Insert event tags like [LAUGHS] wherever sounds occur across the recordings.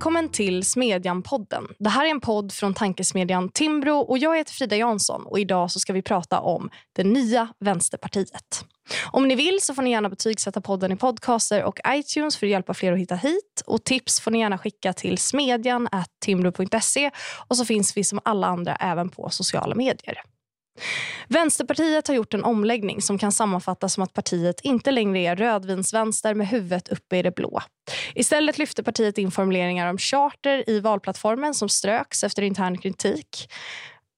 Välkommen till Smedjan-podden. Det här är en podd från tankesmedjan Timbro och jag heter Frida Jansson och idag så ska vi prata om det nya Vänsterpartiet. Om ni vill så får ni gärna betygsätta podden i podcaster och iTunes för att hjälpa fler att hitta hit. Och Tips får ni gärna skicka till smedjan timbro.se och så finns vi som alla andra även på sociala medier. Vänsterpartiet har gjort en omläggning som kan sammanfattas som att partiet inte längre är rödvinsvänster med huvudet uppe i det blå. Istället lyfter partiet in formuleringar om charter i valplattformen som ströks efter intern kritik.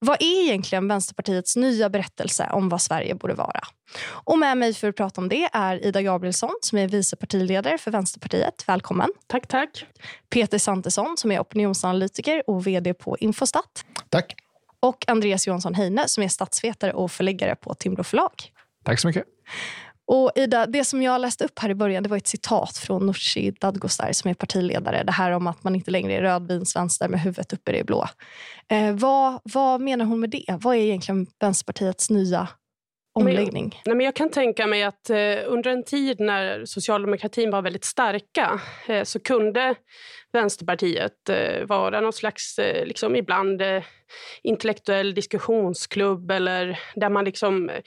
Vad är egentligen Vänsterpartiets nya berättelse om vad Sverige borde vara? Och med mig för att prata om det är Ida Gabrielsson som är vice partiledare för Vänsterpartiet. Välkommen. Tack, tack. Peter Santesson som är opinionsanalytiker och vd på Infostat. Tack och Andreas Johansson Heine som är statsvetare och förläggare på Timbro förlag. Tack så mycket. Och Ida, det som jag läste upp här i början det var ett citat från Nooshi Dadgostar som är partiledare. Det här om att man inte längre är rödvinsvänster med huvudet uppe i det blå. Eh, vad, vad menar hon med det? Vad är egentligen Vänsterpartiets nya omläggning? Men, nej, men jag kan tänka mig att eh, under en tid när socialdemokratin var väldigt starka eh, så kunde Vänsterpartiet eh, vara någon slags, eh, liksom ibland eh, intellektuell diskussionsklubb eller där man liksom eh,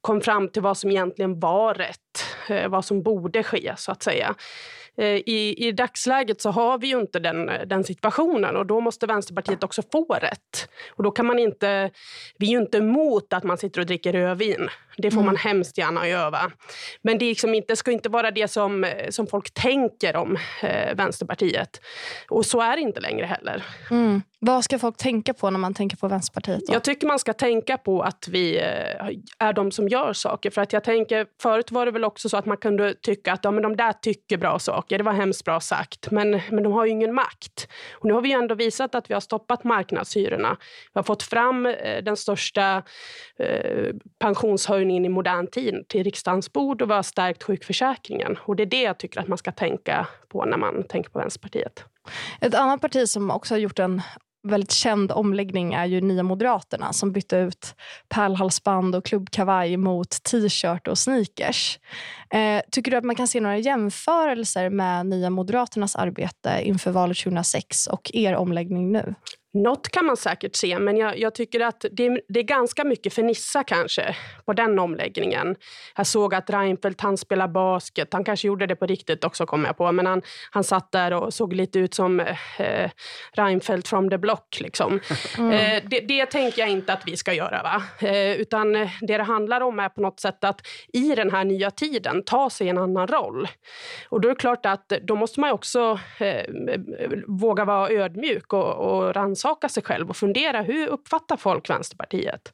kom fram till vad som egentligen var rätt, vad som borde ske så att säga. Eh, I, I dagsläget så har vi ju inte den, eh, den situationen och då måste Vänsterpartiet också få rätt. Och då kan man inte, vi är ju inte emot att man sitter och dricker rödvin. Det får mm. man hemskt gärna göra. Men det, liksom inte, ska inte vara det som, som folk tänker om eh, Vänsterpartiet. Och så är det inte längre heller. Mm. Vad ska folk tänka på när man tänker på Vänsterpartiet? Då? Jag tycker man ska tänka på att vi eh, är de som gör saker. För att jag tänker, förut var det väl också så att man kunde tycka att ja, men de där tycker bra saker. Det var hemskt bra sagt. Men, men de har ju ingen makt. Och nu har vi ändå visat att vi har stoppat marknadshyrorna. Vi har fått fram eh, den största eh, pensionshöjningen i modern tid till riksdagens bord och vi har stärkt sjukförsäkringen. Och det är det jag tycker att man ska tänka på när man tänker på Vänsterpartiet. Ett annat parti som också har gjort en väldigt känd omläggning är ju Nya Moderaterna som bytte ut pärlhalsband och klubbkavaj mot t-shirt och sneakers. Eh, tycker du att man kan se några jämförelser med Nya Moderaternas arbete inför valet 2006 och er omläggning nu? Något kan man säkert se, men jag, jag tycker att det, det, är ganska mycket för Nissa kanske på den omläggningen. Jag såg att Reinfeldt han spelar basket. Han kanske gjorde det på riktigt också, kom jag på. Men han, han satt där och såg lite ut som eh, Reinfeldt from the block. Liksom. [LAUGHS] Mm. Eh, det, det, tänker jag inte att vi ska göra. Va? Eh, utan det det handlar om är på något sätt att i den här nya tiden ta sig en annan roll. Och då är det klart att då måste man också eh, våga vara ödmjuk och, och rannsaka sig själv och fundera hur uppfattar folk Vänsterpartiet?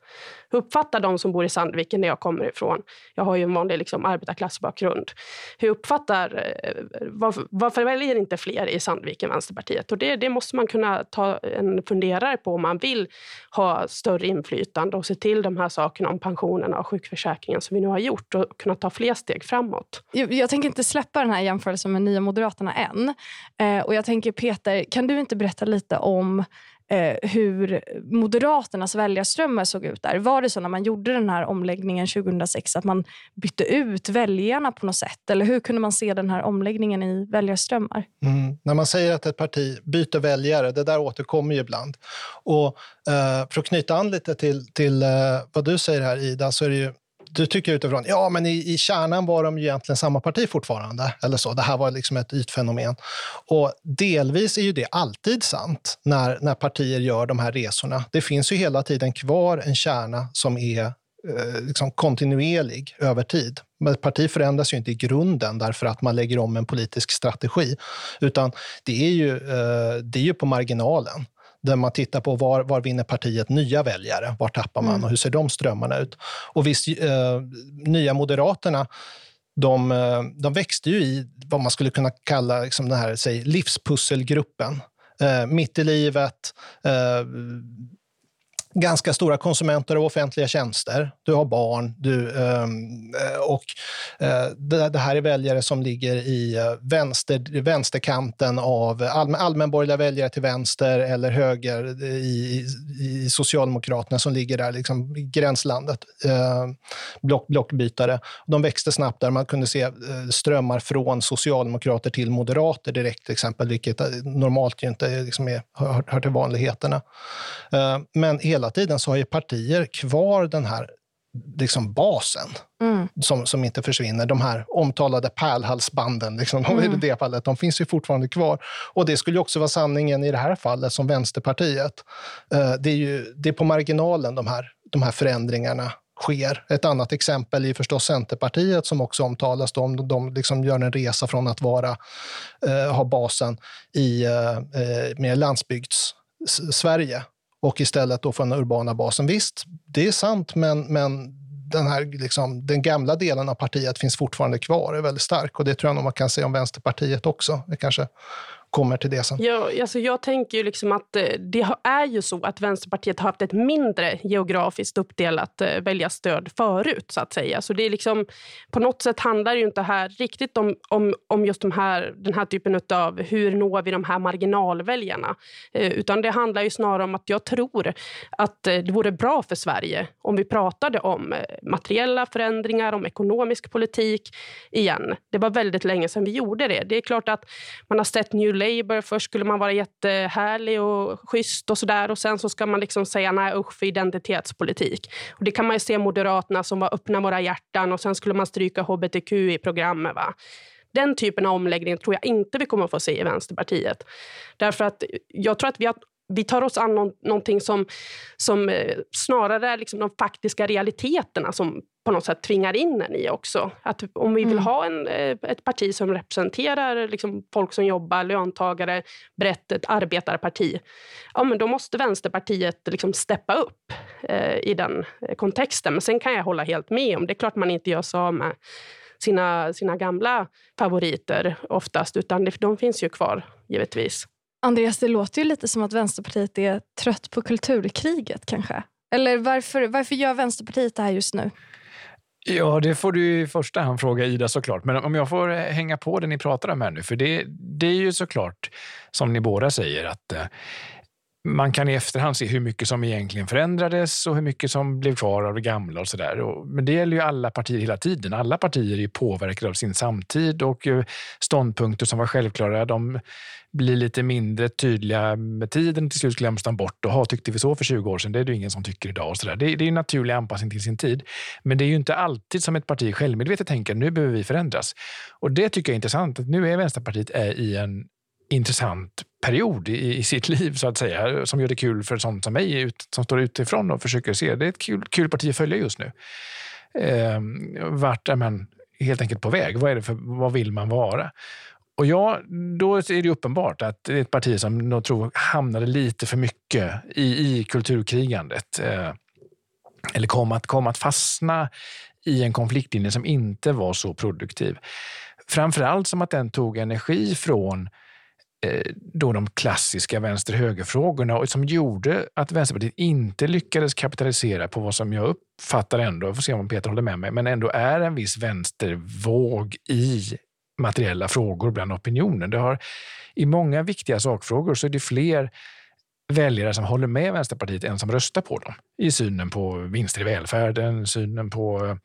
Hur uppfattar de som bor i Sandviken, där jag kommer ifrån? Jag har ju en vanlig liksom, arbetarklassbakgrund. Hur uppfattar... Eh, varför, varför väljer inte fler i Sandviken Vänsterpartiet? Och det, det måste man kunna ta en funderare på om man vill ha större inflytande och se till de här sakerna om pensionerna och sjukförsäkringen som vi nu har gjort och kunna ta fler steg framåt. Jag, jag tänker inte släppa den här jämförelsen med Nya Moderaterna än. Eh, och jag tänker Peter, kan du inte berätta lite om eh, hur Moderaternas väljarströmmar såg ut där. Var det så när man gjorde den här omläggningen 2006 att man bytte ut väljarna på något sätt? Eller hur kunde man se den här omläggningen i väljarströmmar? Mm. När man säger att ett parti byter väljare, det där återkommer ju ibland. Och eh, för att knyta an lite till, till eh, vad du säger här Ida, så är det ju du tycker utifrån, ja men i, i kärnan var de ju egentligen samma parti fortfarande. Eller så. Det här var liksom ett ytfenomen. Och delvis är ju det alltid sant när, när partier gör de här resorna. Det finns ju hela tiden kvar en kärna som är eh, liksom kontinuerlig över tid. Men ett parti förändras ju inte i grunden därför att man lägger om en politisk strategi. Utan det är ju, eh, det är ju på marginalen där man tittar på var, var vinner partiet nya väljare, var tappar man mm. och hur ser de strömmarna ut? Och visst, eh, Nya Moderaterna, de, eh, de växte ju i vad man skulle kunna kalla liksom den här, säg, livspusselgruppen. Eh, mitt i livet, eh, ganska stora konsumenter av offentliga tjänster. Du har barn. Du, ehm, eh, och eh, det, här är väljare som ligger i eh, vänster, vänsterkanten av allmän, allmänborgerliga väljare till vänster eller höger i, i Socialdemokraterna som ligger där liksom, i gränslandet. Ehm, block, blockbytare. De växte snabbt där. Man kunde se strömmar från socialdemokrater till moderater direkt, till exempel, vilket normalt ju inte liksom är, hör, hör till vanligheterna. Ehm, men hela tiden så har ju partier kvar den här liksom basen mm. som, som inte försvinner. De här omtalade pärlhalsbanden, liksom, mm. i det fallet, de finns ju fortfarande kvar. Och Det skulle också vara sanningen i det här fallet som Vänsterpartiet. Uh, det, är ju, det är på marginalen de här, de här förändringarna sker. Ett annat exempel är förstås Centerpartiet som också omtalas. De, de liksom gör en resa från att vara, uh, ha basen i uh, mer landsbygds-Sverige och istället då få den urbana basen. Visst, det är sant, men, men den, här, liksom, den gamla delen av partiet finns fortfarande kvar, är väldigt stark. Och det tror jag nog man kan säga om Vänsterpartiet också. Det kanske kommer till det sen. Ja, alltså jag tänker ju liksom att eh, det är ju så att Vänsterpartiet har haft ett mindre geografiskt uppdelat eh, väljarstöd förut. så att säga. Så det är liksom, på något sätt handlar det ju inte här riktigt om, om, om just de här, den här typen av hur når vi de här marginalväljarna. Eh, utan det handlar ju snarare om att jag tror att det vore bra för Sverige om vi pratade om materiella förändringar, om ekonomisk politik igen. Det var väldigt länge sedan vi gjorde det. Det är klart att man har sett New Labour. Först skulle man vara jättehärlig och schysst och sådär och sen så ska man liksom säga nej usch för identitetspolitik. Och det kan man ju se Moderaterna som var öppna våra hjärtan och sen skulle man stryka hbtq i programmet. Va? Den typen av omläggning tror jag inte vi kommer att få se i Vänsterpartiet. Därför att jag tror att vi har vi tar oss an någonting som, som eh, snarare är liksom de faktiska realiteterna som på något sätt tvingar in en i också. Att om vi vill mm. ha en, eh, ett parti som representerar liksom folk som jobbar, löntagare, brett ett arbetarparti, ja, men då måste Vänsterpartiet liksom steppa upp eh, i den kontexten. Men sen kan jag hålla helt med om, det är klart man inte gör sig av med sina, sina gamla favoriter oftast, utan det, de finns ju kvar givetvis. Andreas, det låter ju lite som att Vänsterpartiet är trött på kulturkriget kanske. Eller varför, varför gör Vänsterpartiet det här just nu? Ja, det får du i första hand fråga Ida såklart. Men om jag får hänga på det ni pratar om här nu. För det, det är ju såklart, som ni båda säger, att eh, man kan i efterhand se hur mycket som egentligen förändrades och hur mycket som blev kvar av det gamla och sådär. Men det gäller ju alla partier hela tiden. Alla partier är påverkade av sin samtid och eh, ståndpunkter som var självklara, de blir lite mindre tydliga med tiden. Till slut glöms de bort. Och tyckte vi så för 20 år sedan? Det är det ingen som tycker idag. Och så där. Det, det är en naturlig anpassning till sin tid. Men det är ju inte alltid som ett parti självmedvetet tänker nu behöver vi förändras. Och det tycker jag är intressant. Att nu är Vänsterpartiet är i en intressant period i, i, sitt liv så att säga, som gör det kul för sånt som mig ut, som står utifrån och försöker se. Det är ett kul, kul parti att följa just nu. Eh, vart är man helt enkelt på väg? Vad, är det för, vad vill man vara? Och ja, då är det uppenbart att det är ett parti som jag tror hamnade lite för mycket i, i kulturkrigandet. Eh, eller kom att, kom att fastna i en konfliktlinje som inte var så produktiv. Framförallt som att den tog energi från eh, Eh, då de klassiska vänster-höger-frågorna och som gjorde att Vänsterpartiet inte lyckades kapitalisera på vad som jag uppfattar ändå, jag får se om Peter håller med mig, men ändå är en viss vänstervåg i materiella frågor bland opinionen. Det har, I många viktiga sakfrågor så är det fler väljare som håller med Vänsterpartiet än som röstar på dem. I synen på vinster i välfärden, synen på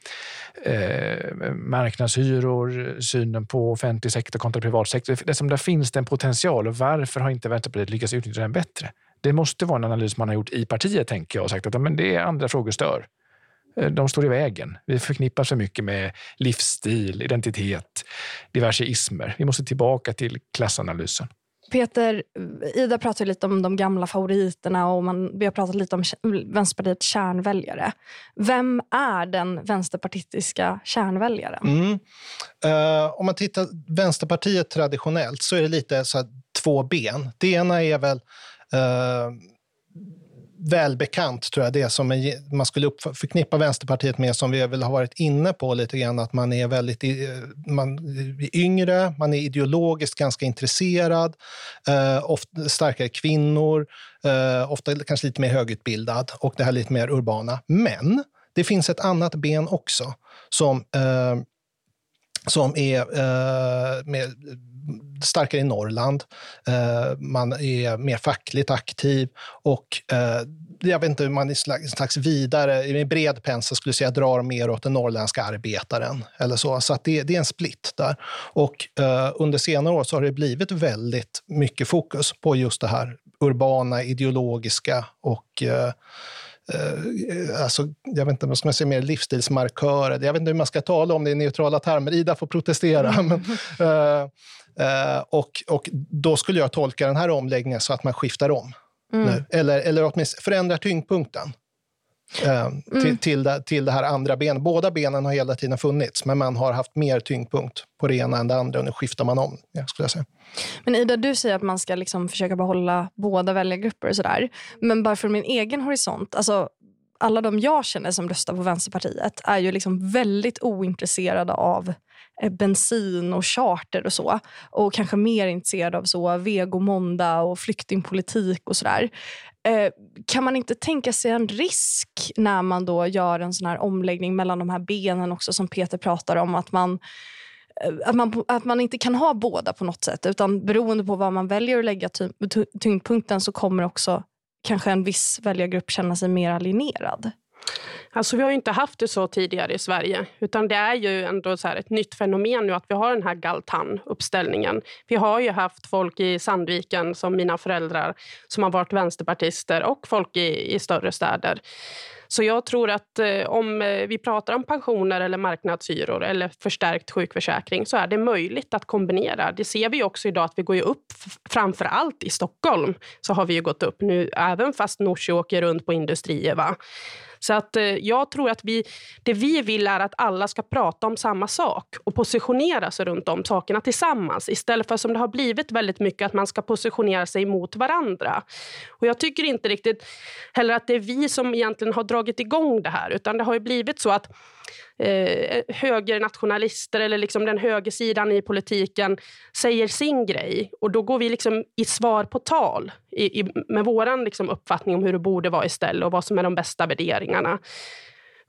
eh, marknadshyror, synen på offentlig sektor kontra privat sektor. Det som där finns det en potential och varför har inte Vänsterpartiet lyckats utnyttja den bättre? Det måste vara en analys man har gjort i partiet, tänker jag, och sagt att men det är andra frågor stör. Eh, de står i vägen. Vi förknippas för mycket med livsstil, identitet, diverse ismer. Vi måste tillbaka till klassanalysen. Peter, Ida pratar lite om de gamla favoriterna och man, vi har pratat lite om Vänsterpartiets kärnväljare. Vem är den vänsterpartistiska kärnväljaren? Mm. Uh, om man tittar Vänsterpartiet traditionellt så är det lite så två ben. Det ena är väl uh, välbekant, tror jag, det som är, man skulle förknippa Vänsterpartiet med, som vi väl har varit inne på lite grann, att man är väldigt eh, man är yngre, man är ideologiskt ganska intresserad, eh, ofta starkare kvinnor, eh, ofta kanske lite mer högutbildad och det här lite mer urbana. Men det finns ett annat ben också som eh, som är eh, med, starkare i Norrland. Eh, man är mer fackligt aktiv och eh, jag vet inte hur man i slags, vidare, i bred pensel skulle säga drar mer åt den norrländska arbetaren. Eller så så det, det, är en split där. Och eh, under senare år så har det blivit väldigt mycket fokus på just det här urbana, ideologiska och eh, eh alltså, jag vet inte, vad ska man säga, mer livsstilsmarkörer. Jag vet inte hur man ska tala om det i neutrala termer. Ida får protestera. Mm. [LAUGHS] Men, eh, eh, och, och då skulle jag tolka den här omläggningen så att man skiftar om. Mm. Nu. Eller, eller åtminstone förändrar tyngdpunkten. Eh, mm. till, till, det, till det här andra benet. Båda benen har hela tiden funnits, men man har haft mer tyngdpunkt på det ena än det andra. Och nu skiftar man om. Ja, skulle jag säga. Men Ida, du säger att man ska liksom försöka behålla båda väljargrupper. Och sådär. Men bara från min egen horisont. Alltså, alla de jag känner som röstar på Vänsterpartiet är ju liksom väldigt ointresserade av Eh, bensin och charter och så. Och kanske mer intresserad av så vegomåndag och flyktingpolitik och sådär. Eh, kan man inte tänka sig en risk när man då gör en sån här omläggning mellan de här benen också som Peter pratar om? Att man, eh, att man, att man inte kan ha båda på något sätt. Utan beroende på var man väljer att lägga tyngdpunkten så kommer också kanske en viss väljargrupp känna sig mer alienerad. Alltså, vi har inte haft det så tidigare i Sverige. utan Det är ju ändå så ett nytt fenomen nu att vi har den här Galtan-uppställningen. Vi har ju haft folk i Sandviken, som mina föräldrar, som har varit vänsterpartister och folk i, i större städer. Så jag tror att eh, om eh, vi pratar om pensioner eller marknadshyror eller förstärkt sjukförsäkring så är det möjligt att kombinera. Det ser vi också idag att vi går ju upp, framför allt i Stockholm så har vi ju gått upp nu, även fast Nooshi åker runt på industrier. Va? Så att, eh, jag tror att vi, det vi vill är att alla ska prata om samma sak och positionera sig runt de sakerna tillsammans istället för som det har blivit väldigt mycket att man ska positionera sig mot varandra. Och Jag tycker inte riktigt heller att det är vi som egentligen har dragit igång det här utan det har blivit så att eh, högernationalister eller liksom den högersidan i politiken säger sin grej. Och Då går vi liksom i svar på tal i, i, med vår liksom uppfattning om hur det borde vara istället och vad som är de bästa värderingarna.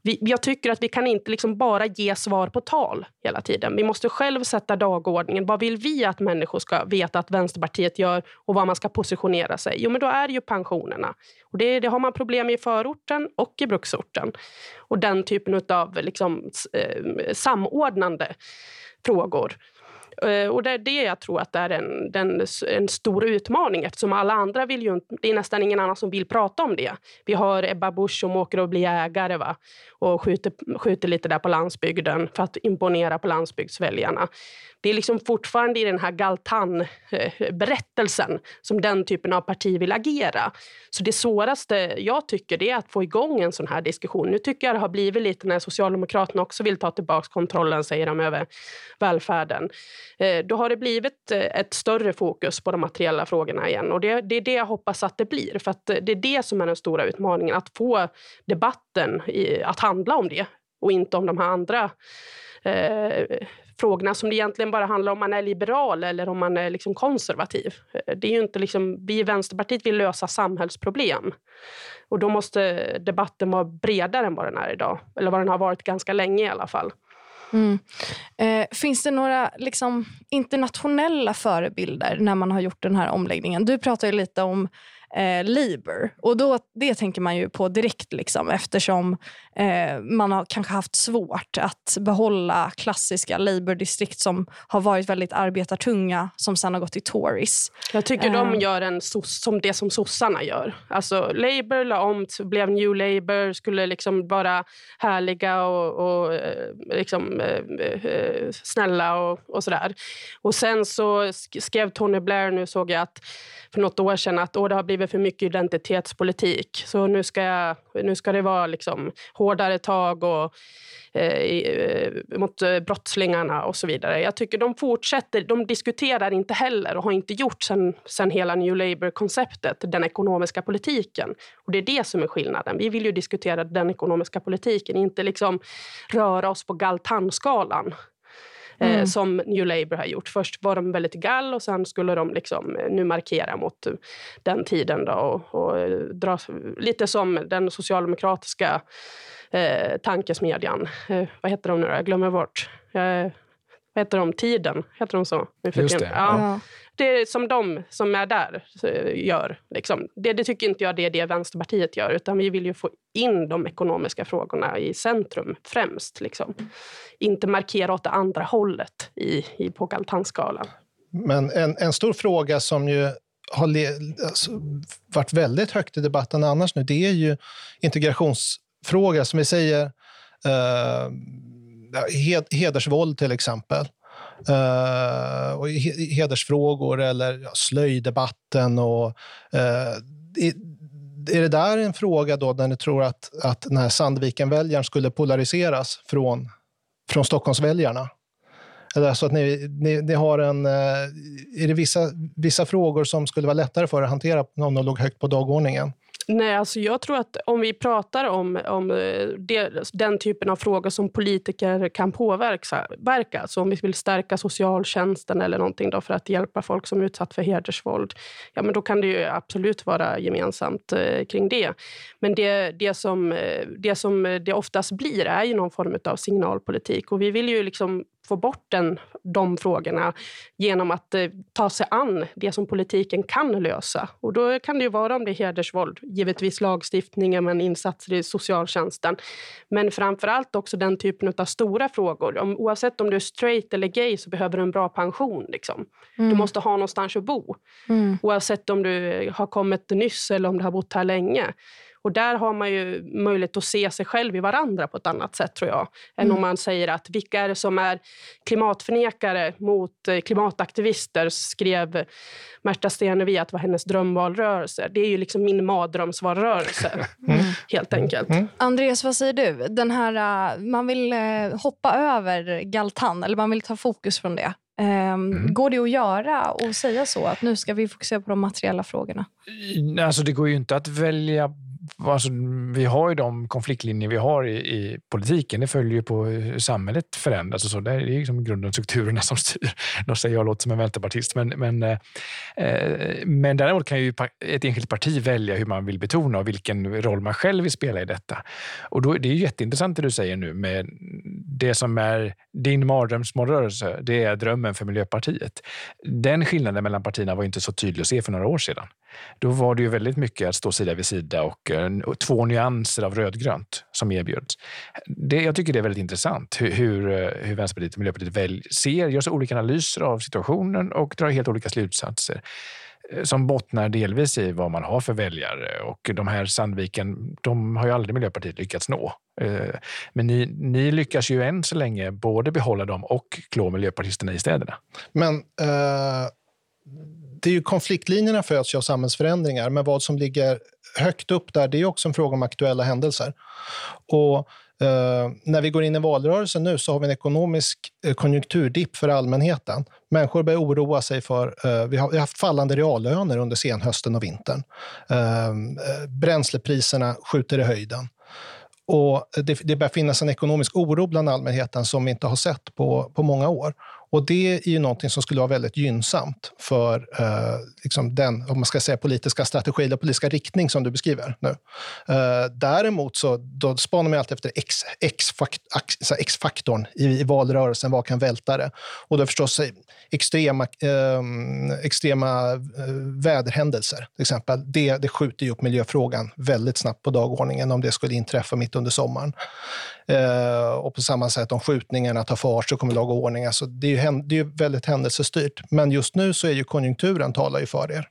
Vi, jag tycker att vi kan inte liksom bara ge svar på tal hela tiden. Vi måste själv sätta dagordningen. Vad vill vi att människor ska veta att Vänsterpartiet gör och vad man ska positionera sig? Jo, men då är det ju pensionerna. Och det, det har man problem med i förorten och i bruksorten. Och den typen av liksom, eh, samordnande frågor. Eh, och det är det jag tror att det är en, den, en stor utmaning eftersom alla andra vill ju det är nästan ingen annan som vill prata om det. Vi har Ebba Busch som åker och blir jägare va? och skjuter, skjuter lite där på landsbygden för att imponera på landsbygdsväljarna det är liksom fortfarande i den här Galtan-berättelsen som den typen av parti vill agera. Så det svåraste jag tycker det är att få igång en sån här diskussion. Nu tycker jag det har blivit lite när Socialdemokraterna också vill ta tillbaka kontrollen, säger de, över välfärden. Eh, då har det blivit eh, ett större fokus på de materiella frågorna igen. Och det, det är det jag hoppas att det blir. För att eh, det är det som är den stora utmaningen, att få debatten i, att handla om det och inte om de här andra eh, frågorna som det egentligen bara handlar om man är liberal eller om man är liksom konservativ. Det är ju inte liksom, vi i Vänsterpartiet vill lösa samhällsproblem. Och då måste debatten vara bredare än vad den är idag. Eller vad den har varit ganska länge i alla fall. Mm. Eh, finns det några liksom, internationella förebilder när man har gjort den här omläggningen? Du pratar ju lite om eh, Labour. Och då, det tänker man ju på direkt liksom, eftersom eh, man har kanske haft svårt att behålla klassiska Labour-distrikt som har varit väldigt arbetartunga som sen har gått till Tories. Jag tycker eh. de gör en som det som sossarna gör. Alltså, Labour la om, blev New Labour, skulle liksom vara härliga och, och eh, liksom, eh, eh, snälla och, och sådär. Och sen så skrev Tony Blair, nu såg jag att för något år sedan att det har blivit driver för mycket identitetspolitik. Så nu ska, jag, nu ska det vara liksom hårdare tag och eh, eh mot eh, brottslingarna och så vidare. Jag tycker de fortsätter, de diskuterar inte heller och har inte gjort sen, sen hela New Labour-konceptet, den ekonomiska politiken. Och det är det som är skillnaden. Vi vill ju diskutera den ekonomiska politiken, inte liksom röra oss på galtanskalan. skalan Eh, mm. som New Labour har gjort. Först var de väldigt gall och sen skulle de liksom, eh, nu markera mot den tiden då och, och dra, lite som den socialdemokratiska eh, tankesmedjan. Eh, vad heter de nu då? Jag glömmer bort. Eh, vad heter de? Tiden? Heter de så? Just det. Ja. ja. Det är som de som är där gör. Liksom. Det, det, tycker inte jag det är det Vänsterpartiet gör. Utan vi vill ju få in de ekonomiska frågorna i centrum främst. Liksom. Inte markera åt det andra hållet i, i på Galtanskalan. Men en, en stor fråga som ju har alltså, varit väldigt högt i debatten annars nu, det är ju integrations fråga, som vi säger, eh, hedersvåld till exempel. Uh, och hedersfrågor eller ja, slöjdebatten. Och, uh, är det där en fråga då där ni tror att, att den här Sandviken-väljaren skulle polariseras från, från Stockholmsväljarna? Eller så att ni, ni, ni, har en... Uh, är det vissa, vissa frågor som skulle vara lättare för att hantera om de låg högt på dagordningen? Nej, alltså jag tror att om vi pratar om, om eh, de, den typen av frågor som politiker kan påverka, alltså om vi vill stärka socialtjänsten eller någonting då för att hjälpa folk som är utsatt för hedersvåld, ja, men då kan det ju absolut vara gemensamt eh, kring det. Men det, det, som, eh, det som det oftast blir är ju någon form av signalpolitik och vi vill ju liksom få bort den, de frågorna genom att eh, ta sig an det som politiken kan lösa. Och Då kan det ju vara om det är hedersvåld, givetvis lagstiftningen men insatser i socialtjänsten. Men framför allt också den typen av stora frågor. Om, oavsett om du är straight eller gay så behöver du en bra pension. Liksom. Mm. Du måste ha någonstans att bo. Mm. Oavsett om du har kommit nyss eller om du har bott här länge. Och där har man ju möjlighet att se sig själv i varandra på ett annat sätt tror jag. Än mm. om man säger att vilka är det som är klimatförnekare mot eh, klimataktivister skrev Märta Stenevi att det var hennes drömvalrörelse. Det är ju liksom min mardrömsvalrörelse, [LAUGHS] mm. helt enkelt. Mm. Andreas, vad säger du? Den här, uh, man vill uh, hoppa över Galtan, eller man vill ta fokus från det. Um, mm. Går det att göra och säga så? Att nu ska vi fokusera på de materiella frågorna? Alltså det går ju inte att välja alltså, vi har ju de konfliktlinjer vi har i, i politiken. Det följer ju på hur samhället förändras. Och så. Det är liksom grunden strukturerna [LAUGHS] som styr. Då säger jag låter som en vänsterpartist. Men, men, eh, eh men däremot kan ju ett enskilt parti välja hur man vill betona och vilken roll man själv vill spela i detta. Och då, det är jätteintressant det du säger nu med det som är din mardrömsrörelse. Det är drömmen för Miljöpartiet. Den skillnaden mellan partierna var inte så tydlig att se för några år sedan. Då var det ju väldigt mycket att stå sida vid sida och två nyanser av rödgrönt som erbjöds. Det, jag tycker det är väldigt intressant hur, hur, hur Vänsterpartiet och Miljöpartiet väl, ser, gör så olika analyser av situationen och drar helt olika slutsatser eh, som bottnar delvis i vad man har för väljare. Och de här Sandviken, de har ju aldrig Miljöpartiet lyckats nå. Eh, men ni, ni lyckas ju än så länge både behålla dem och klå miljöpartisterna i städerna. Men eh, det är ju konfliktlinjerna föds ju av samhällsförändringar, men vad som ligger högt upp där, det är också en fråga om aktuella händelser. Och eh, när vi går in i valrörelsen nu så har vi en ekonomisk eh, konjunkturdipp för allmänheten. Människor börjar oroa sig för... Eh, vi, har, vi har haft fallande reallöner under senhösten och vintern. Eh, eh, bränslepriserna skjuter i höjden. Och det, det börjar finnas en ekonomisk oro bland allmänheten som vi inte har sett på, på många år. Och Det är ju någonting som skulle vara väldigt gynnsamt för eh, liksom den om man ska säga, politiska strategi eller politiska riktning som du beskriver nu. Eh, däremot så då spanar man alltid efter X-faktorn X, i, i valrörelsen. Vad kan välta det? Och då förstås eh, ehm, extrema, eh, extrema väderhändelser, till exempel. Det, det skjuter ju upp miljöfrågan väldigt snabbt på dagordningen om det skulle inträffa mitt under sommaren. Eh, och på samma sätt om skjutningarna tar fart så kommer lag och ordning. Alltså det, är ju, det är väldigt händelsestyrt. Men just nu så är ju konjunkturen talar ju för er.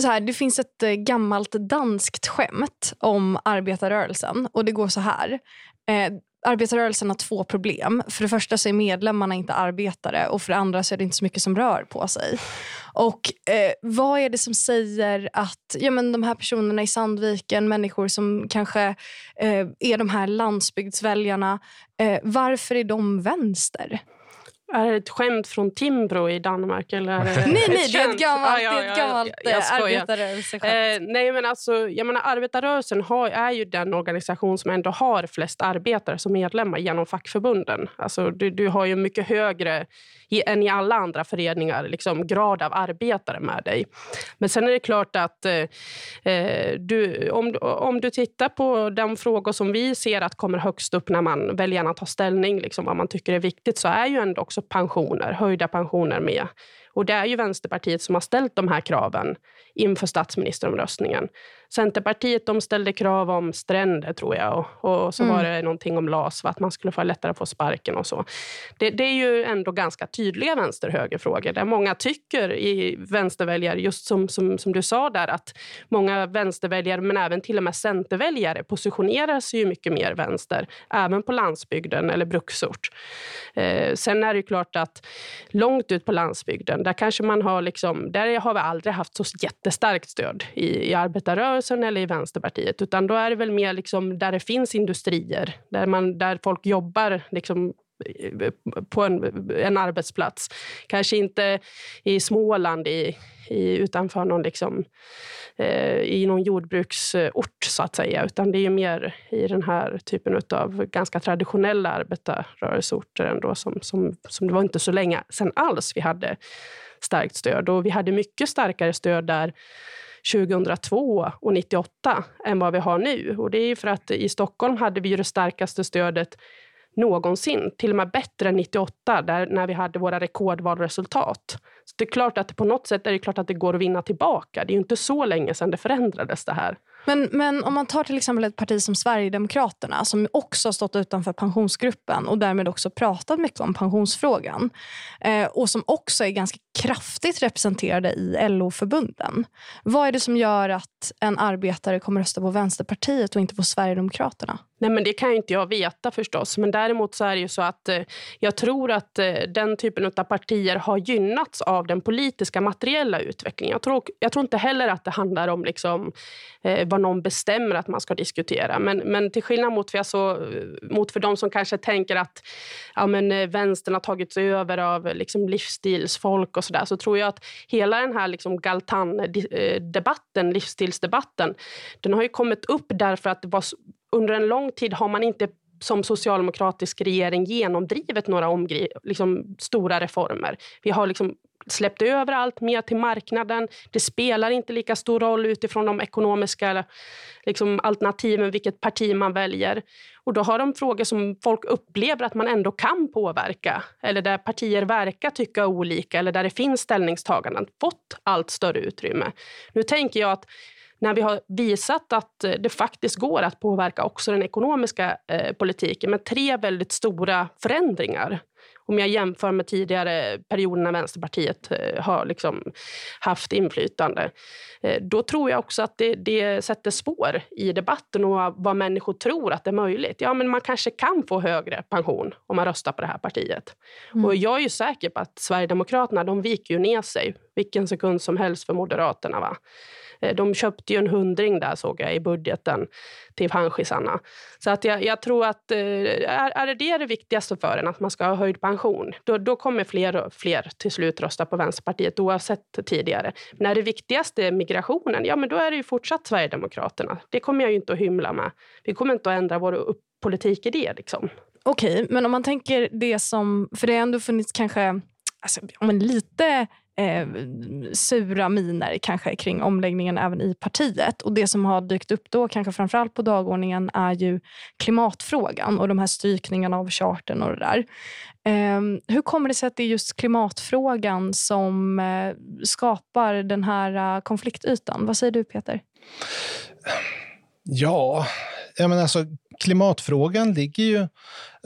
Så här, det finns ett eh, gammalt danskt skämt om arbetarrörelsen. och Det går så här. Eh, arbetarrörelsen har två problem. För det första så är medlemmarna inte arbetare och för det andra så är det inte så mycket som rör på sig. Och eh, Vad är det som säger att ja, men de här personerna i Sandviken, människor som kanske eh, är de här landsbygdsväljarna, eh, varför är de vänster? Är det ett skämt från Timbro i Danmark? Eller [LAUGHS] nej, nej, det är ett gammalt, Ah, ja, ett gammalt jag, jag, arbetarrörelseskämt. Eh, nej, men alltså, jag menar, arbetarrörelsen har, är ju den organisation som ändå har flest arbetare som medlemmar genom fackförbunden. Alltså, du, du har ju mycket högre i, än i alla andra föreningar liksom, grad av arbetare med dig. Men sen är det klart att eh, eh du, om, om du tittar på de frågor som vi ser att kommer högst upp när man väljarna tar ställning, liksom, vad man tycker är viktigt, så är ju ändå också pensioner, höjda pensioner med. Och det är ju Vänsterpartiet som har ställt de här kraven inför statsministeromröstningen. Centerpartiet de ställde krav om stränder, tror jag. Och, och så mm. var det någonting om LAS, att man skulle få lättare att få sparken. och så. Det, det är ju ändå ganska tydliga vänster-höger-frågor där många tycker i vänsterväljare, just som, som, som du sa där, att många vänsterväljare, men även till och med centerväljare positionerar sig ju mycket mer vänster, även på landsbygden eller bruksort. Eh, sen är det klart att långt ut på landsbygden, där kanske man har liksom, där har vi aldrig haft så jättestarkt stöd i, i arbetarrörelsen eller i Vänsterpartiet. Utan då är det väl mer liksom där det finns industrier, där, man, där folk jobbar liksom eh, på en, en arbetsplats. Kanske inte i Småland i, i, utanför någon, liksom, eh, i någon jordbruksort, så att säga. Utan det är mer i den här typen av ganska traditionella arbetarrörelseorter ändå, som, som, som det var inte så länge sen alls vi hade starkt stöd. Och vi hade mycket starkare stöd där 2002 och 98 än vad vi har nu. Och det är för att i Stockholm hade vi det starkaste stödet någonsin. Till och med bättre än 98, där, när vi hade våra rekordvalresultat. Så det är klart att på något sätt är det klart att det går att vinna tillbaka. Det är inte så länge sedan det förändrades det här. Men, men om man tar till exempel ett parti som Sverigedemokraterna som också har stått utanför pensionsgruppen och därmed också pratat mycket om pensionsfrågan eh, och som också är ganska kraftigt representerade i LO-förbunden. Vad är det som gör att en arbetare kommer rösta på Vänsterpartiet och inte på Sverigedemokraterna? Nej, men Det kan inte jag veta förstås. Men däremot så är det ju så att eh, jag tror att eh, den typen av partier har gynnats av den politiska materiella utvecklingen. Jag tror, jag tror inte heller att det handlar om liksom, eh, vad någon bestämmer att man ska diskutera. Men, men till skillnad mot för, så, eh, mot för de som kanske tänker att ja, men, eh, vänstern har tagits över av eh, liksom, livsstilsfolk och så där, så tror jag att hela den här liksom, Galtan-debatten, livsstilsdebatten, den har ju kommit upp därför att det var under en lång tid har man inte som socialdemokratisk regering genomdrivit några liksom, stora reformer. Vi har liksom släppt över allt mer till marknaden. Det spelar inte lika stor roll utifrån de ekonomiska liksom, alternativen vilket parti man väljer. Och Då har de frågor som folk upplever att man ändå kan påverka eller där partier verkar tycka olika eller där det finns ställningstaganden fått allt större utrymme. Nu tänker jag att när vi har visat att eh, det faktiskt går att påverka också den ekonomiska eh, politiken med tre väldigt stora förändringar. Om jag jämför med tidigare perioder när Vänsterpartiet eh, har liksom haft inflytande. Eh, då tror jag också att det, det, sätter spår i debatten och vad människor tror att det är möjligt. Ja, men man kanske kan få högre pension om man röstar på det här partiet. Mm. Och jag är ju säker på att Sverigedemokraterna de viker ju ner sig vilken sekund som helst för Moderaterna. Va? Eh, de köpte ju en hundring där såg jag i budgeten till panschisarna. Så att jag, jag, tror att eh, är, är det det viktigaste för en, att man ska ha höjd pension, då, då kommer fler och fler till slut rösta på Vänsterpartiet oavsett tidigare. När det viktigaste migrationen, ja men då är det ju fortsatt Sverigedemokraterna. Det kommer jag ju inte att hymla med. Vi kommer inte att ändra vår politik i det. Liksom. Okej, men om man tänker det som... För det har ändå funnits kanske alltså, men lite eh, sura miner kanske kring omläggningen även i partiet. Och Det som har dykt upp då, kanske framförallt på dagordningen, är ju klimatfrågan och de här strykningarna av charten och det där. Eh, hur kommer det sig att det är just klimatfrågan som eh, skapar den här eh, konfliktytan? Vad säger du, Peter? Ja, jag menar alltså, klimatfrågan ligger ju...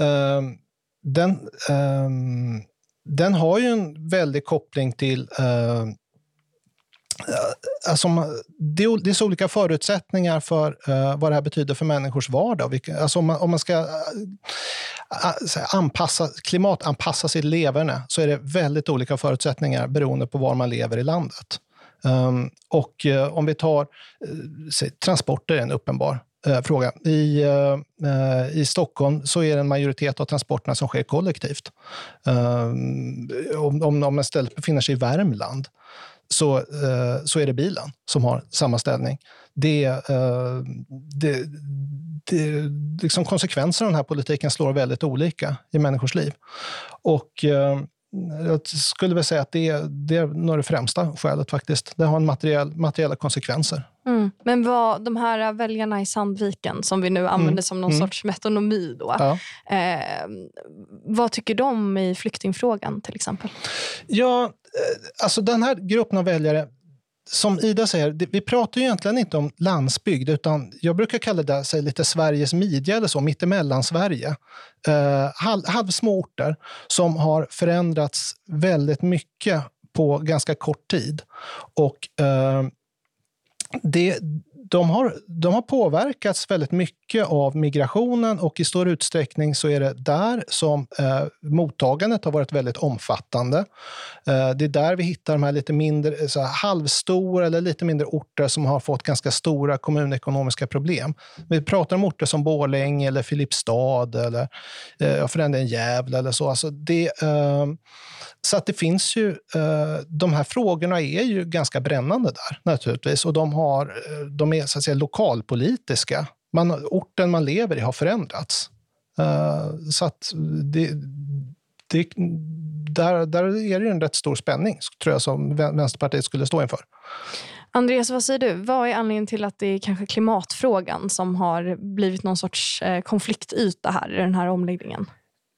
Ehm, den, ehm, den har ju en väldig koppling till, eh, eh Alltså, det, är, det är så olika förutsättningar för eh, vad det här betyder för människors vardag. Vilka, alltså om, man, om man ska eh, eh, anpassa, klimatanpassa sitt leverne så är det väldigt olika förutsättningar beroende på var man lever i landet. Um, och uh, om vi tar transporter är en uppenbar Eh, fråga. I, eh, eh, I Stockholm så är det en majoritet av transporterna som sker kollektivt. Um, om, om man istället befinner sig i Värmland så, eh, så är det bilen som har samma ställning. Det, eh, det, det, liksom konsekvenserna av den här politiken slår väldigt olika i människors liv. Och eh, jag skulle väl säga att det, det är nog det främsta skälet faktiskt. Det har en materiell, materiella konsekvenser. Mm. Men vad, de här väljarna i Sandviken som vi nu använder mm. som någon mm. sorts metonomi. Då, ja. eh, vad tycker de i flyktingfrågan till exempel? Ja, eh, alltså den här gruppen av väljare som Ida säger, vi pratar ju egentligen inte om landsbygd, utan jag brukar kalla det sig lite Sveriges midja eller så, mittemellan Sverige. Eh, halv, halvsmå orter som har förändrats väldigt mycket på ganska kort tid. Och eh, det, de har, de har påverkats väldigt mycket av migrationen och i stor utsträckning så är det där som eh, mottagandet har varit väldigt omfattande. Eh, det är där vi hittar de här lite mindre, så här, halvstora eller lite mindre orter som har fått ganska stora kommunekonomiska problem. Vi pratar om orter som Borlänge eller Filipstad eller eh, för den delen Gävle eller så. Alltså det, eh, så att det finns ju, eh, de här frågorna är ju ganska brännande där naturligtvis och de, har, eh, de är så att säga lokalpolitiska. Man, orten man lever i har förändrats. Eh, så att det, det, där, där är det en rätt stor spänning tror jag som Vänsterpartiet skulle stå inför. Andreas, vad säger du? Vad är anledningen till att det är kanske klimatfrågan som har blivit någon sorts konfliktyta här i den här omläggningen?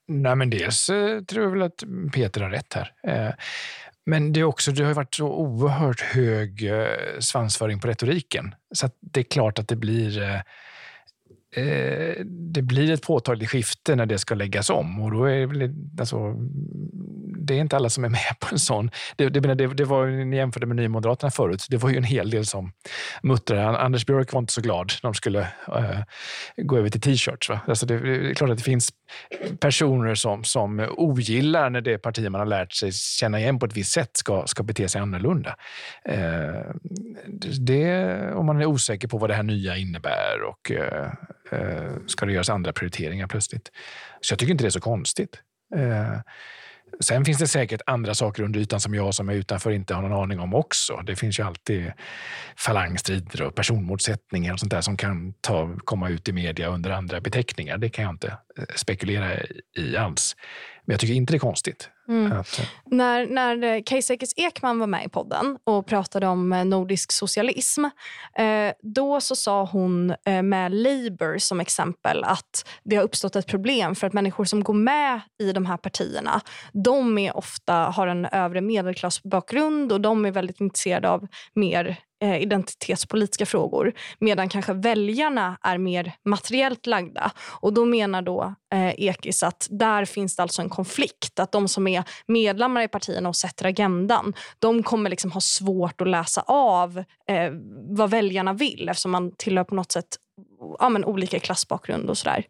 Nej, men dels eh, tror jag väl att Peter har rätt här. Eh, men det, är också, det har varit så oerhört hög eh, svansföring på retoriken. Så det är klart att det blir eh, det blir ett påtagligt skifte när det ska läggas om. Och då är det, alltså, det är inte alla som är med [LAUGHS] på en sån. Det, det, det, det var, ni jämförde med Nymoderaterna förut. Det var ju en hel del som muttrade. Anders Björk var inte så glad när de skulle uh, gå över till t-shirts. Alltså det, det, är klart att det finns personer som, som ogillar när det parti man har lärt sig känna igen på ett visst sätt ska, ska bete sig annorlunda. Uh, det, om man är osäker på vad det här nya innebär och eh, eh, ska det göras andra prioriteringar plötsligt. Så jag tycker inte det är så konstigt. Eh, sen finns det säkert andra saker under ytan som jag som är utanför inte har någon aning om också. Det finns ju alltid falangstrider och personmotsättningar och sånt där som kan ta, komma ut i media under andra beteckningar. Det kan jag inte eh, spekulera i alls. Men jag tycker inte det är konstigt. Mm. Eh, när när Kajsa Ekman var med i podden och pratade om eh, nordisk socialism eh, då så sa hon eh, med Labour som exempel att det har uppstått ett problem för att människor som går med i de här partierna de är ofta har en övre medelklassbakgrund och de är väldigt intresserade av mer eh, identitetspolitiska frågor medan kanske väljarna är mer materiellt lagda. Och Då menar då eh, Ekis att där finns det alltså en konflikt. Att de som är medlemmar i partierna och sätter agendan de kommer liksom ha svårt att läsa av eh, vad väljarna vill eftersom man tillhör på något sätt ja, men olika klassbakgrund och sådär.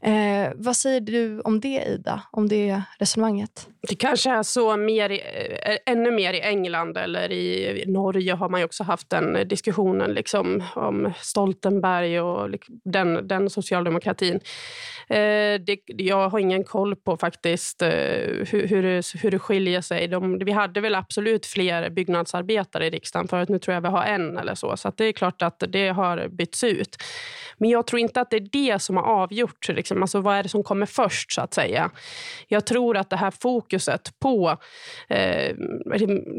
Eh, vad säger du om det, Ida? Om det resonemanget? Det kanske är så mer i, eh, ännu mer i England eller i Norge har man också haft den diskussionen liksom, om Stoltenberg och den, den socialdemokratin. Eh, det, jag har ingen koll på faktiskt eh, hur, hur, det, hur det skiljer sig. De, vi hade väl absolut fler byggnadsarbetare i riksdagen förut. Nu tror jag vi har en eller så. Så det är klart att det har bytts ut. Men jag tror inte att det är det som har avgjort. Liksom. Alltså, vad är det som kommer först? så att säga? Jag tror att det här fokuset på... Eh,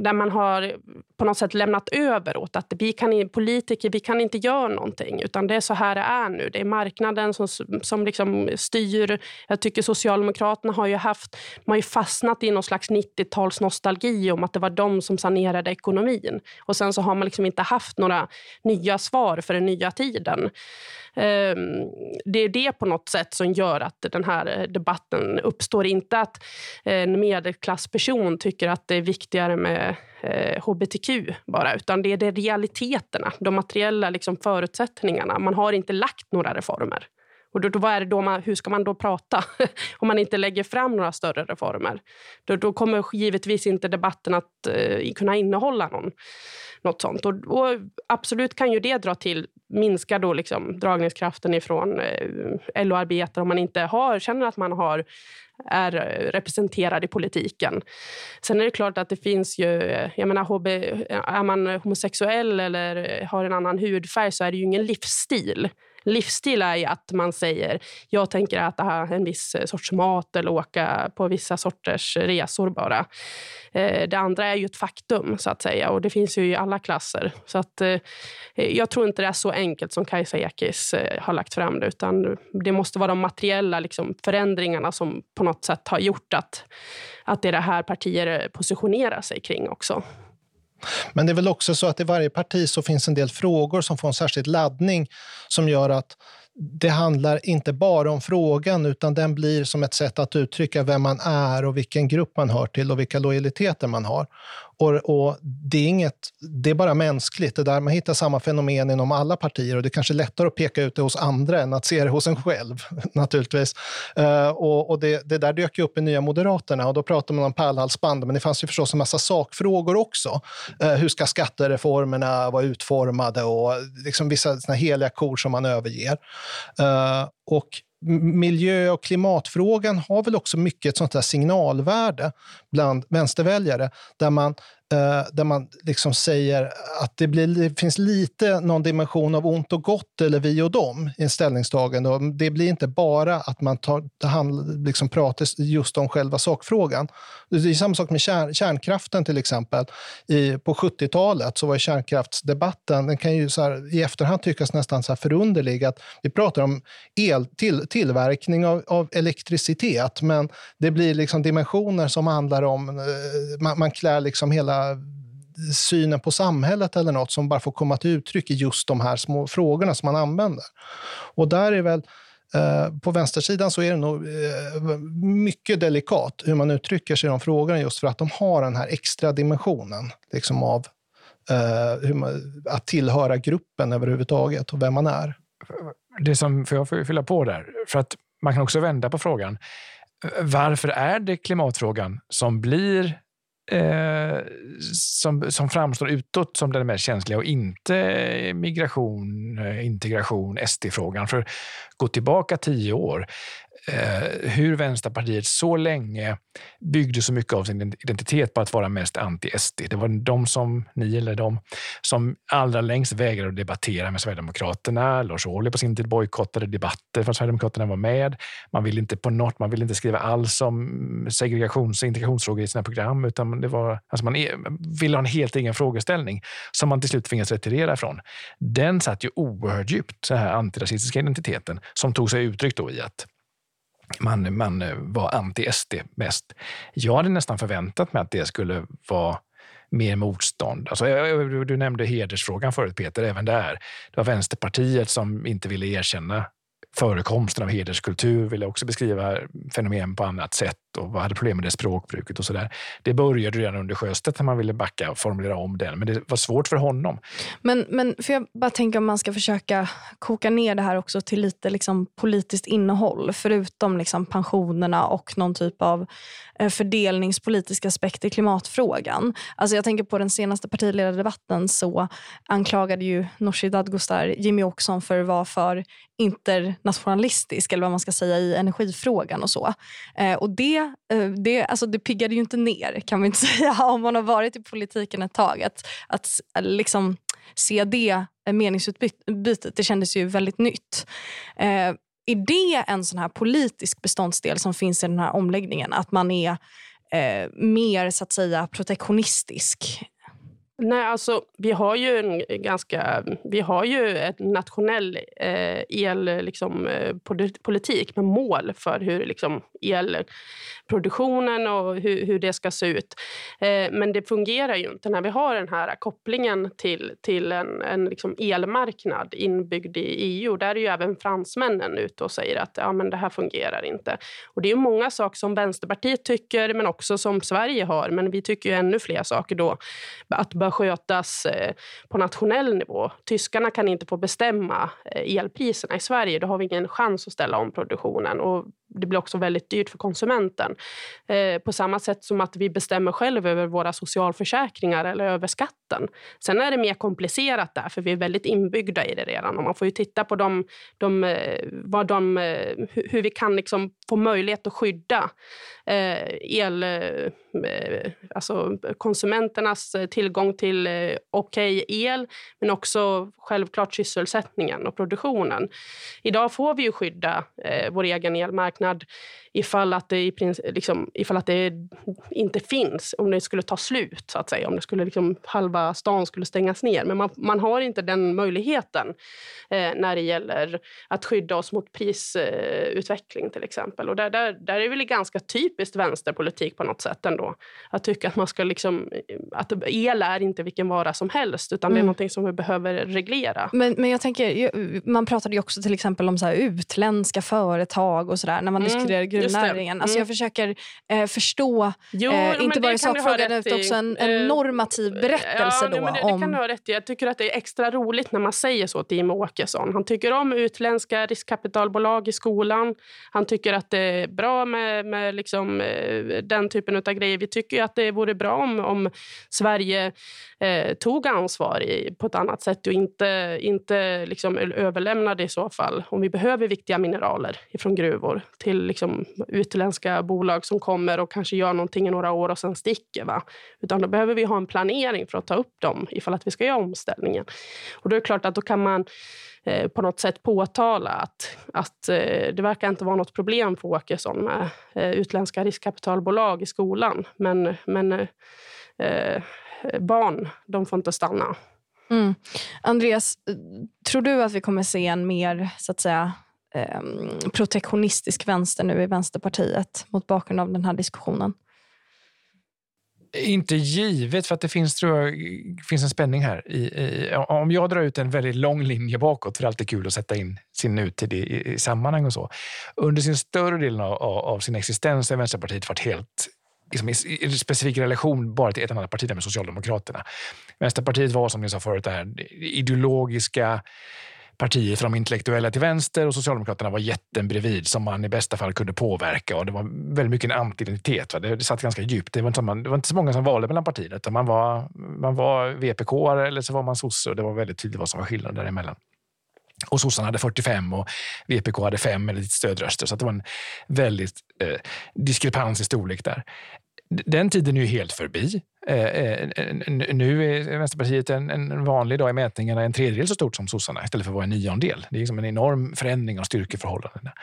där man har på något sätt lämnat över åt att vi kan, politiker vi kan inte göra någonting. Utan det är så här det är nu. Det är marknaden som, som liksom styr. Jag tycker Socialdemokraterna har ju, haft, de har ju fastnat i någon slags 90-tals nostalgi om att det var de som sanerade ekonomin. Och sen så har man liksom inte haft några nya svar för den nya tiden. Ehm, det är det på något sätt som gör att den här eh, debatten uppstår. Inte att eh, en medelklassperson tycker att det är viktigare med eh, hbtq bara, utan det är det realiteterna, de materiella liksom förutsättningarna. Man har inte lagt några reformer. Och då, då, vad är det då man, hur ska man då prata [LAUGHS] om man inte lägger fram några större reformer? Då, då kommer givetvis inte debatten att eh, kunna innehålla någon, något sånt. Och, och, absolut kan ju det dra till, minska då liksom dragningskraften ifrån eh, LO-arbetare om man inte har, känner att man har är eh, representerad i politiken. Sen är det klart att det finns ju... Eh, jag menar, HB, är man homosexuell eller har en annan hudfärg så är det ju ingen livsstil. Livsstil är ju att man säger jag tänker äta en viss eh, sorts mat eller åka på vissa sorters resor bara. Eh, det andra är ju ett faktum, så att säga. Och det finns ju i alla klasser. Så att, eh, jag tror inte det är så enkelt som Kajsa Ekis har lagt fram det. Utan det måste vara de materiella liksom, förändringarna som på något sätt har gjort att, att det är det här partier positionerar sig kring också. Men det är väl också så att i varje parti så finns en del frågor som får en särskild laddning som gör att det handlar inte bara om frågan utan den blir som ett sätt att uttrycka vem man är och vilken grupp man hör till och vilka lojaliteter man har. Och, och, det, är inget, det är bara mänskligt. Det där, man hittar samma fenomen inom alla partier och det är kanske lättare att peka ut det hos andra än att se det hos en själv. [LAUGHS] naturligtvis. Uh, och, och det, det, där dök ju upp i Nya Moderaterna och då pratade man om pärlhalsband, men det fanns ju förstås en massa sakfrågor också. Uh, hur ska skattereformerna vara utformade och liksom vissa såna heliga kor som man överger. Eh, och miljö och klimatfrågan har väl också mycket ett sånt där signalvärde bland vänsterväljare där man Eh, där man liksom säger att det, blir, det finns lite någon dimension av ont och gott eller vi och dem i en ställningstagande. Det blir inte bara att man tar, hand, liksom pratar just om själva sakfrågan. Det är samma sak med kärn, kärnkraften till exempel. I, på 70-talet så var kärnkraftsdebatten, den kan ju så här, i efterhand tyckas nästan så här förunderlig. Att vi pratar om el, till, tillverkning av, av, elektricitet, men det blir liksom dimensioner som handlar om, eh, man, man klär liksom hela synen på samhället eller något som bara får komma till uttryck i just de här små frågorna som man använder. Och där är väl eh, på vänstersidan så är det nog eh, mycket delikat hur man uttrycker sig i de frågorna just för att de har den här extra dimensionen liksom av eh, man, att tillhöra gruppen överhuvudtaget och vem man är. Det som, får jag fylla på där? För att man kan också vända på frågan. Varför är det klimatfrågan som blir eh, som, som framstår utåt som den mest känsliga och inte migration, eh, integration, SD-frågan. För gå tillbaka tio år eh, hur Vänsterpartiet så länge byggde så mycket av sin identitet på att vara mest anti-SD. Det var de som, ni eller de, som allra längst vägrade att debattera med Sverigedemokraterna. Lars Ohly på sin tid bojkottade debatter för att Sverigedemokraterna var med. Man ville inte på något, man ville inte skriva alls om segregations och integrationsfrågor i sina program, utan det var, alltså man e- ville ha en helt egen frågeställning som man till slut tvingades retirera ifrån. Den satt ju oerhört djupt, den här antirasistiska identiteten, som tog sig uttryck då i att man, man eh, var anti-SD mest. Jag hade nästan förväntat mig att det skulle vara mer motstånd. Alltså, du nämnde hedersfrågan förut, Peter. Även där. Det var Vänsterpartiet som inte ville erkänna förekomsten av hederskultur, ville också beskriva fenomen på annat sätt och hade problem med det språkbruket och så där. Det började redan under Sjöstedt när man ville backa och formulera om den, men det var svårt för honom. Men, men för jag bara tänker om man ska försöka koka ner det här också till lite liksom politiskt innehåll, förutom liksom pensionerna och någon typ av eh, fördelningspolitisk aspekt i klimatfrågan. Alltså jag tänker på den senaste partiledardebatten så anklagade ju Nooshi Dadgostar Jimmy Åkesson för att vara för nationalistisk eller vad man ska säga i energifrågan och så. Eh, och det Eh, det, alltså det piggade ju inte ner kan man inte [LAUGHS] säga om man har varit i politiken ett tag. Att, att liksom se det meningsutbytet, det kändes ju väldigt nytt. Eh, är det en sån här politisk beståndsdel som finns i den här omläggningen? Att man är eh, mer så att säga protektionistisk? Nej, alltså vi har ju en ganska... Vi har ju en nationell eh, elpolitik liksom, eh, med mål för hur liksom, el Produktionen och hur, hur det ska se ut. Eh, men det fungerar ju inte när vi har den här kopplingen till, till en, en liksom elmarknad inbyggd i EU. Där är ju även fransmännen ute och säger att ja, men det här fungerar inte. Och Det är många saker som Vänsterpartiet tycker, men också som Sverige har. Men vi tycker ju ännu fler saker då. Att bör skötas eh, på nationell nivå. Tyskarna kan inte få bestämma eh, elpriserna i Sverige. Då har vi ingen chans att ställa om produktionen. Och det blir också väldigt dyrt för konsumenten. Eh, på samma sätt som att vi bestämmer själva över våra socialförsäkringar eller över skatten. Sen är det mer komplicerat där, för vi är väldigt inbyggda i det redan. Och man får ju titta på de, de, eh, vad de, eh, hur vi kan liksom få möjlighet att skydda eh, el, eh, Eh, alltså konsumenternas eh, tillgång till eh, okej okay el men också självklart sysselsättningen och produktionen. Idag får vi ju skydda vår egen elmarknad ifall att, det i liksom, ifall att det inte finns, om det skulle ta slut, så att säga. Om det skulle, liksom, halva stan skulle stängas ner. Men man, man har inte den möjligheten eh, när det gäller att skydda oss mot prisutveckling, eh, till exempel. Och där, där, där är det väl ganska typiskt vänsterpolitik på något sätt ändå. Att tycka att man ska liksom, att el är inte vilken vara som helst, utan mm. det är mm. någonting som vi behöver reglera. Men, men jag tänker, man pratade ju också till exempel om så utländska företag och sådär när man mm. diskuterar gruvnäringen. Alltså jag mm. försöker eh, förstå, jo, eh, inte bara sakfrågan utan också en, en, eh, normativ berättelse. Ja, då, det, om... det kan du ha rätt i. Jag tycker att det är extra roligt när man säger så till Jimmie Åkesson. Han tycker om utländska riskkapitalbolag i skolan. Han tycker att det är bra med, med liksom, eh, den typen av grejer. Vi tycker att det vore bra om, om Sverige eh, tog ansvar i, på ett annat sätt och inte, inte liksom överlämnade i så fall, om vi behöver viktiga mineraler från gruvor till liksom utländska bolag som kommer och kanske gör någonting i några år och sen sticker. Va? Utan då behöver vi ha en planering för att ta upp dem ifall att vi ska göra omställningen. Och då är det klart att då kan man eh, på något sätt påtala att, att eh, det verkar inte vara något problem för Åkesson med eh, utländska riskkapitalbolag i skolan. Men, men eh, eh barn, de får inte stanna. Mm. Andreas, tror du att vi kommer se en mer så att säga, Ehm, protektionistisk vänster nu i Vänsterpartiet mot bakgrund av den här diskussionen? Inte givet, för att det finns, tror jag, finns en spänning här. I, i, om jag drar ut en väldigt lång linje bakåt, för det är alltid kul att sätta in sin nutid i, i sammanhang och så. Under sin större delen av, av sin existens har Vänsterpartiet varit helt liksom, i, specifik relation bara till ett annat parti, med Socialdemokraterna. Vänsterpartiet var, som ni sa förut, det här ideologiska partier för de intellektuella till vänster och Socialdemokraterna var jätten bredvid som man i bästa fall kunde påverka. Och Det var väldigt mycket en antidentitet. Det, det satt ganska djupt. Det var, inte så, man, det var inte så många som valde mellan partierna. Utan man var, man var VPK eller så var man sosse och det var väldigt tydligt vad som var skillnaden däremellan. Och sossarna hade 45 och VPK hade 5 eller lite stödröster. Så det var en väldigt eh, diskrepans i storlek där. Den tiden är ju helt förbi. Eh, eh nu är Vänsterpartiet en, en vanlig dag i mätningarna en tredjedel så stort som sossarna istället för att vara en niondel. Det är liksom en enorm förändring av styrkeförhållandena.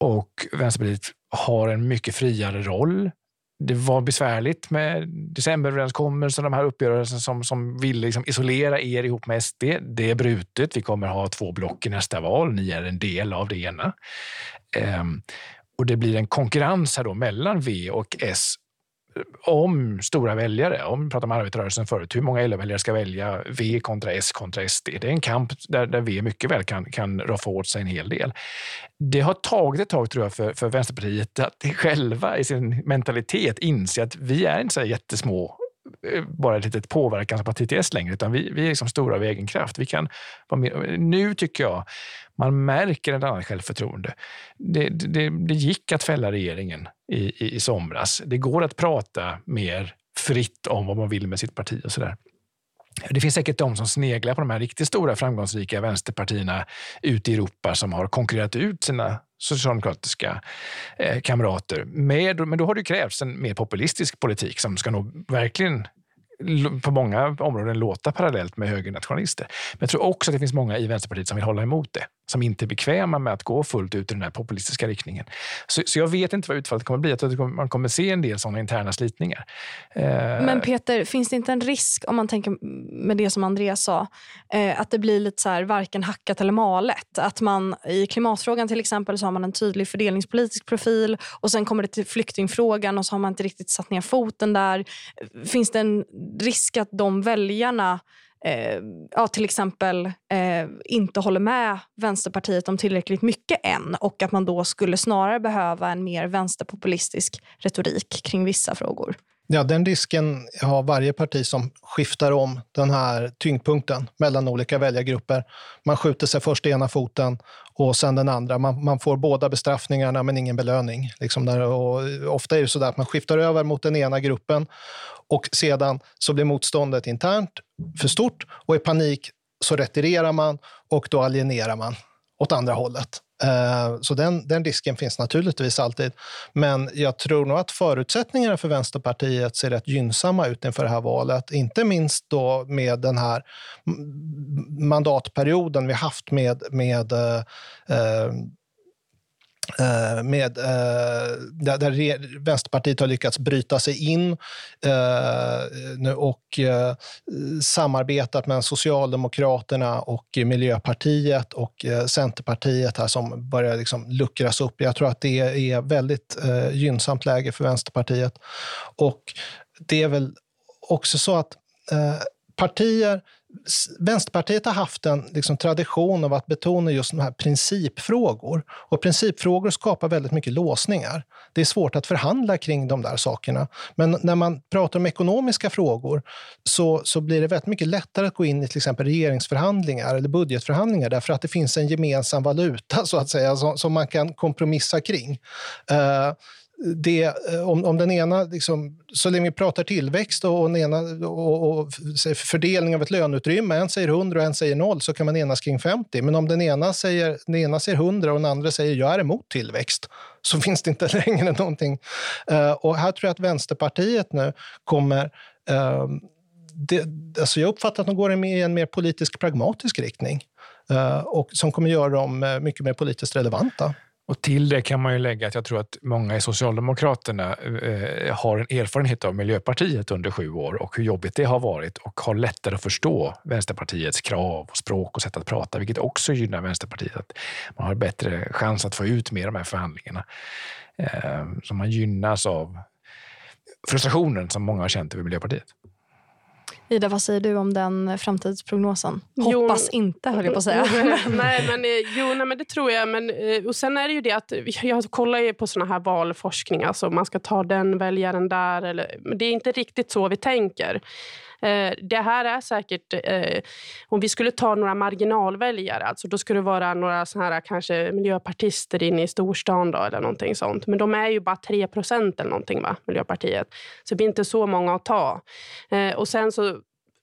Och Vänsterpartiet har en mycket friare roll. Det var besvärligt med decemberöverenskommelsen, de här uppgörelserna som, som ville liksom isolera er ihop med SD. Det är brutet. Vi kommer ha två block i nästa val. Ni är en del av det ena. Ehm, och det blir en konkurrens här då mellan V och S om stora väljare. Om vi pratar om arbetarrörelsen förut, hur många LO-väljare ska välja V kontra S kontra SD? Det är en kamp där, där V mycket väl kan, kan roffa åt sig en hel del. Det har tagit ett tag tror jag för, för Vänsterpartiet att själva i sin mentalitet inse att vi är inte så jättesmå eh, bara ett litet påverkansparti till S längre, utan vi, vi är liksom stora av egen kraft. Vi kan vara med. Nu tycker jag man märker ett annat självförtroende. Det, det, det gick att fälla regeringen i, i, i somras. Det går att prata mer fritt om vad man vill med sitt parti och sådär. Det finns säkert de som sneglar på de här riktigt stora framgångsrika vänsterpartierna ute i Europa som har konkurrerat ut sina socialdemokratiska eh, kamrater. Med, men då har det krävts en mer populistisk politik som ska nog verkligen på många områden låta parallellt med högernationalister. Men jag tror också att det finns många i Vänsterpartiet som vill hålla emot det. som inte är bekväma med att gå fullt ut i den här populistiska riktningen. Så, så jag vet inte vad utfallet kommer att bli. Jag tror att man kommer se en del sådana interna slitningar. Eh, Men Peter, finns det inte en risk, om man tänker med det som Andreas sa, eh, att det blir lite så här, varken hackat eller malet? Att man i klimatfrågan till exempel så har man en tydlig fördelningspolitisk profil och sen kommer det till flyktingfrågan och så har man inte riktigt satt ner foten där. Finns det en risk att de väljarna eh, ja, till exempel eh, inte håller med Vänsterpartiet om tillräckligt mycket än och att man då skulle snarare behöva en mer vänsterpopulistisk retorik kring vissa frågor. Ja, den risken har varje parti som skiftar om den här tyngdpunkten mellan olika väljargrupper. Man skjuter sig först ena foten och sen den andra. Man, man får båda bestraffningarna men ingen belöning. Liksom där, och ofta är det så att man skiftar över mot den ena gruppen och sedan så blir motståndet internt för stort och i panik så retirerar man och då alienerar man åt andra hållet. Eh, så den, den risken finns naturligtvis alltid. Men jag tror nog att förutsättningarna för Vänsterpartiet ser rätt gynnsamma ut inför det här valet. Inte minst då med den här mandatperioden vi haft med, med Eh, eh Eh, med, eh, där, där Vänsterpartiet har lyckats bryta sig in eh, och eh, samarbetat med Socialdemokraterna och Miljöpartiet och eh, Centerpartiet här som börjar liksom luckras upp. Jag tror att det är väldigt gynnsamt läge för Vänsterpartiet. Och det är väl också så att partier Vänsterpartiet har haft en liksom, tradition av att betona just de här principfrågor. Och principfrågor skapar väldigt mycket låsningar. Det är svårt att förhandla kring de där sakerna. Men när man pratar om ekonomiska frågor så, så blir det väldigt mycket lättare att gå in i till exempel regeringsförhandlingar eller budgetförhandlingar därför att det finns en gemensam valuta så att säga som, som man kan kompromissa kring. Uh, det, eh, om, om den ena, liksom, så länge vi pratar tillväxt och, och, den ena, och, och fördelning av ett löneutrymme, en säger 100 och en säger 0, så kan man enas kring 50. Men om den ena säger, den ena säger 100 och den andra säger jag är emot tillväxt, [LAUGHS] så finns det inte [LAUGHS] längre någonting. Uh, och här tror jag att Vänsterpartiet nu kommer uh, det, alltså jag uppfattar att de går i en mer politisk pragmatisk riktning uh, och som kommer göra dem mycket mer politiskt relevanta. Och till det kan man ju lägga att jag tror att många i Socialdemokraterna eh, eh, har en erfarenhet av Miljöpartiet under sju år och hur jobbigt det har varit och har lättare att förstå Vänsterpartiets krav, och språk och sätt att prata, vilket också gynnar Vänsterpartiet. Att man har bättre chans att få ut mer av de här förhandlingarna. Eh, så man gynnas av frustrationen som många har känt över Miljöpartiet. Ida, vad säger du om den framtidsprognosen? Hoppas jo, inte, höll jag på att säga. [LAUGHS] [LAUGHS] nej, men, eh, jo, nej, men det tror jag. Men, eh, och sen är det ju det att [LAUGHS] jag kollar ju på såna här valforskning. Alltså man ska ta den väljaren där. Eller, men det är inte riktigt så vi tänker. Eh, det här är säkert... Eh, om vi skulle ta några marginalväljare, alltså då skulle det vara några såna här, kanske miljöpartister inne i storstan då, eller någonting sånt. Men de är ju bara 3 eller någonting, va? Miljöpartiet. Så det blir inte så många att ta. Eh, och sen så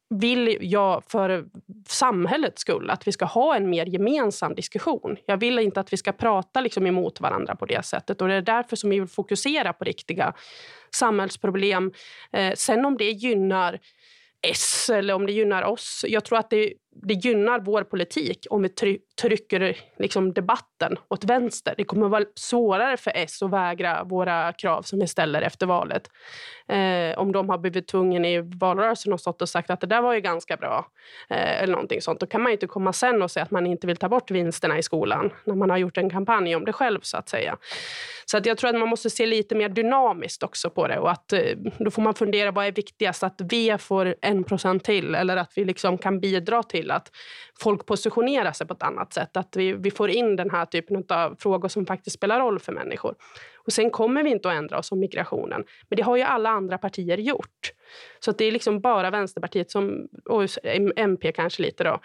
vill jag för samhällets skull att vi ska ha en mer gemensam diskussion. Jag vill inte att vi ska prata liksom emot varandra på det sättet. Och Det är därför som vi vill fokusera på riktiga samhällsproblem. Eh, sen om det gynnar S eller om det gynnar oss. Jag tror att det, det gynnar vår politik om vi try, trycker liksom debatten åt vänster. Det kommer att vara svårare för S att vägra våra krav som vi ställer efter valet. Eh, om de har blivit tvungna i valrörelsen och stått och sagt att det där var ju ganska bra. Eh, eller någonting sånt. Då kan man inte komma sen och säga att man inte vill ta bort vinsterna i skolan när man har gjort en kampanj om det själv. så att säga. Så att jag tror att man måste se lite mer dynamiskt också på det. Och att, eh, då får man fundera vad är viktigast, att V får en procent till eller att vi liksom kan bidra till att folk positionerar sig på ett annat sätt. Att vi, vi får in den här typen av frågor som faktiskt spelar roll för människor. Och Sen kommer vi inte att ändra oss om migrationen. Men det har ju alla andra partier gjort. Så det är liksom bara Vänsterpartiet, som, och MP kanske lite, då,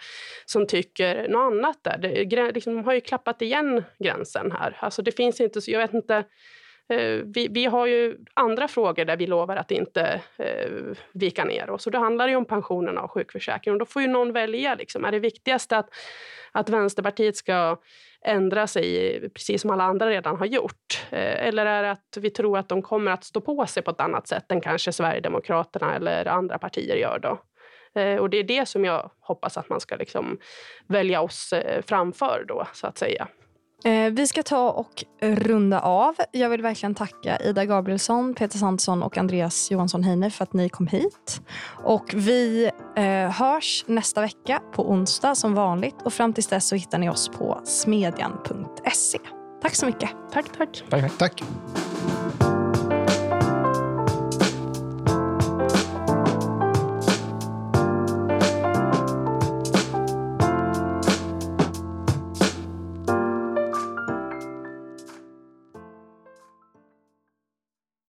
som tycker något annat. där. Det, liksom, de har ju klappat igen gränsen här. Alltså det finns inte, jag vet inte Eh, vi, vi, har ju andra frågor där vi lovar att inte eh, vika ner oss. Och det handlar ju om pensionerna och sjukförsäkringen. då får ju någon välja. Liksom. Är det viktigast att, att Vänsterpartiet ska ändra sig precis som alla andra redan har gjort? Eh, eller är det att vi tror att de kommer att stå på sig på ett annat sätt än kanske Sverigedemokraterna eller andra partier gör? då? Eh, och det är det som jag hoppas att man ska liksom välja oss eh, framför då, så att säga. Eh, vi ska ta och runda av. Jag vill verkligen tacka Ida Gabrielsson, Peter Sandsson och Andreas Johansson Heiner för att ni kom hit. Och vi eh, hörs nästa vecka på onsdag som vanligt. Och fram tills dess så hittar ni oss på smedjan.se. Tack så mycket. Tack, tack. Tack, tack. Tack.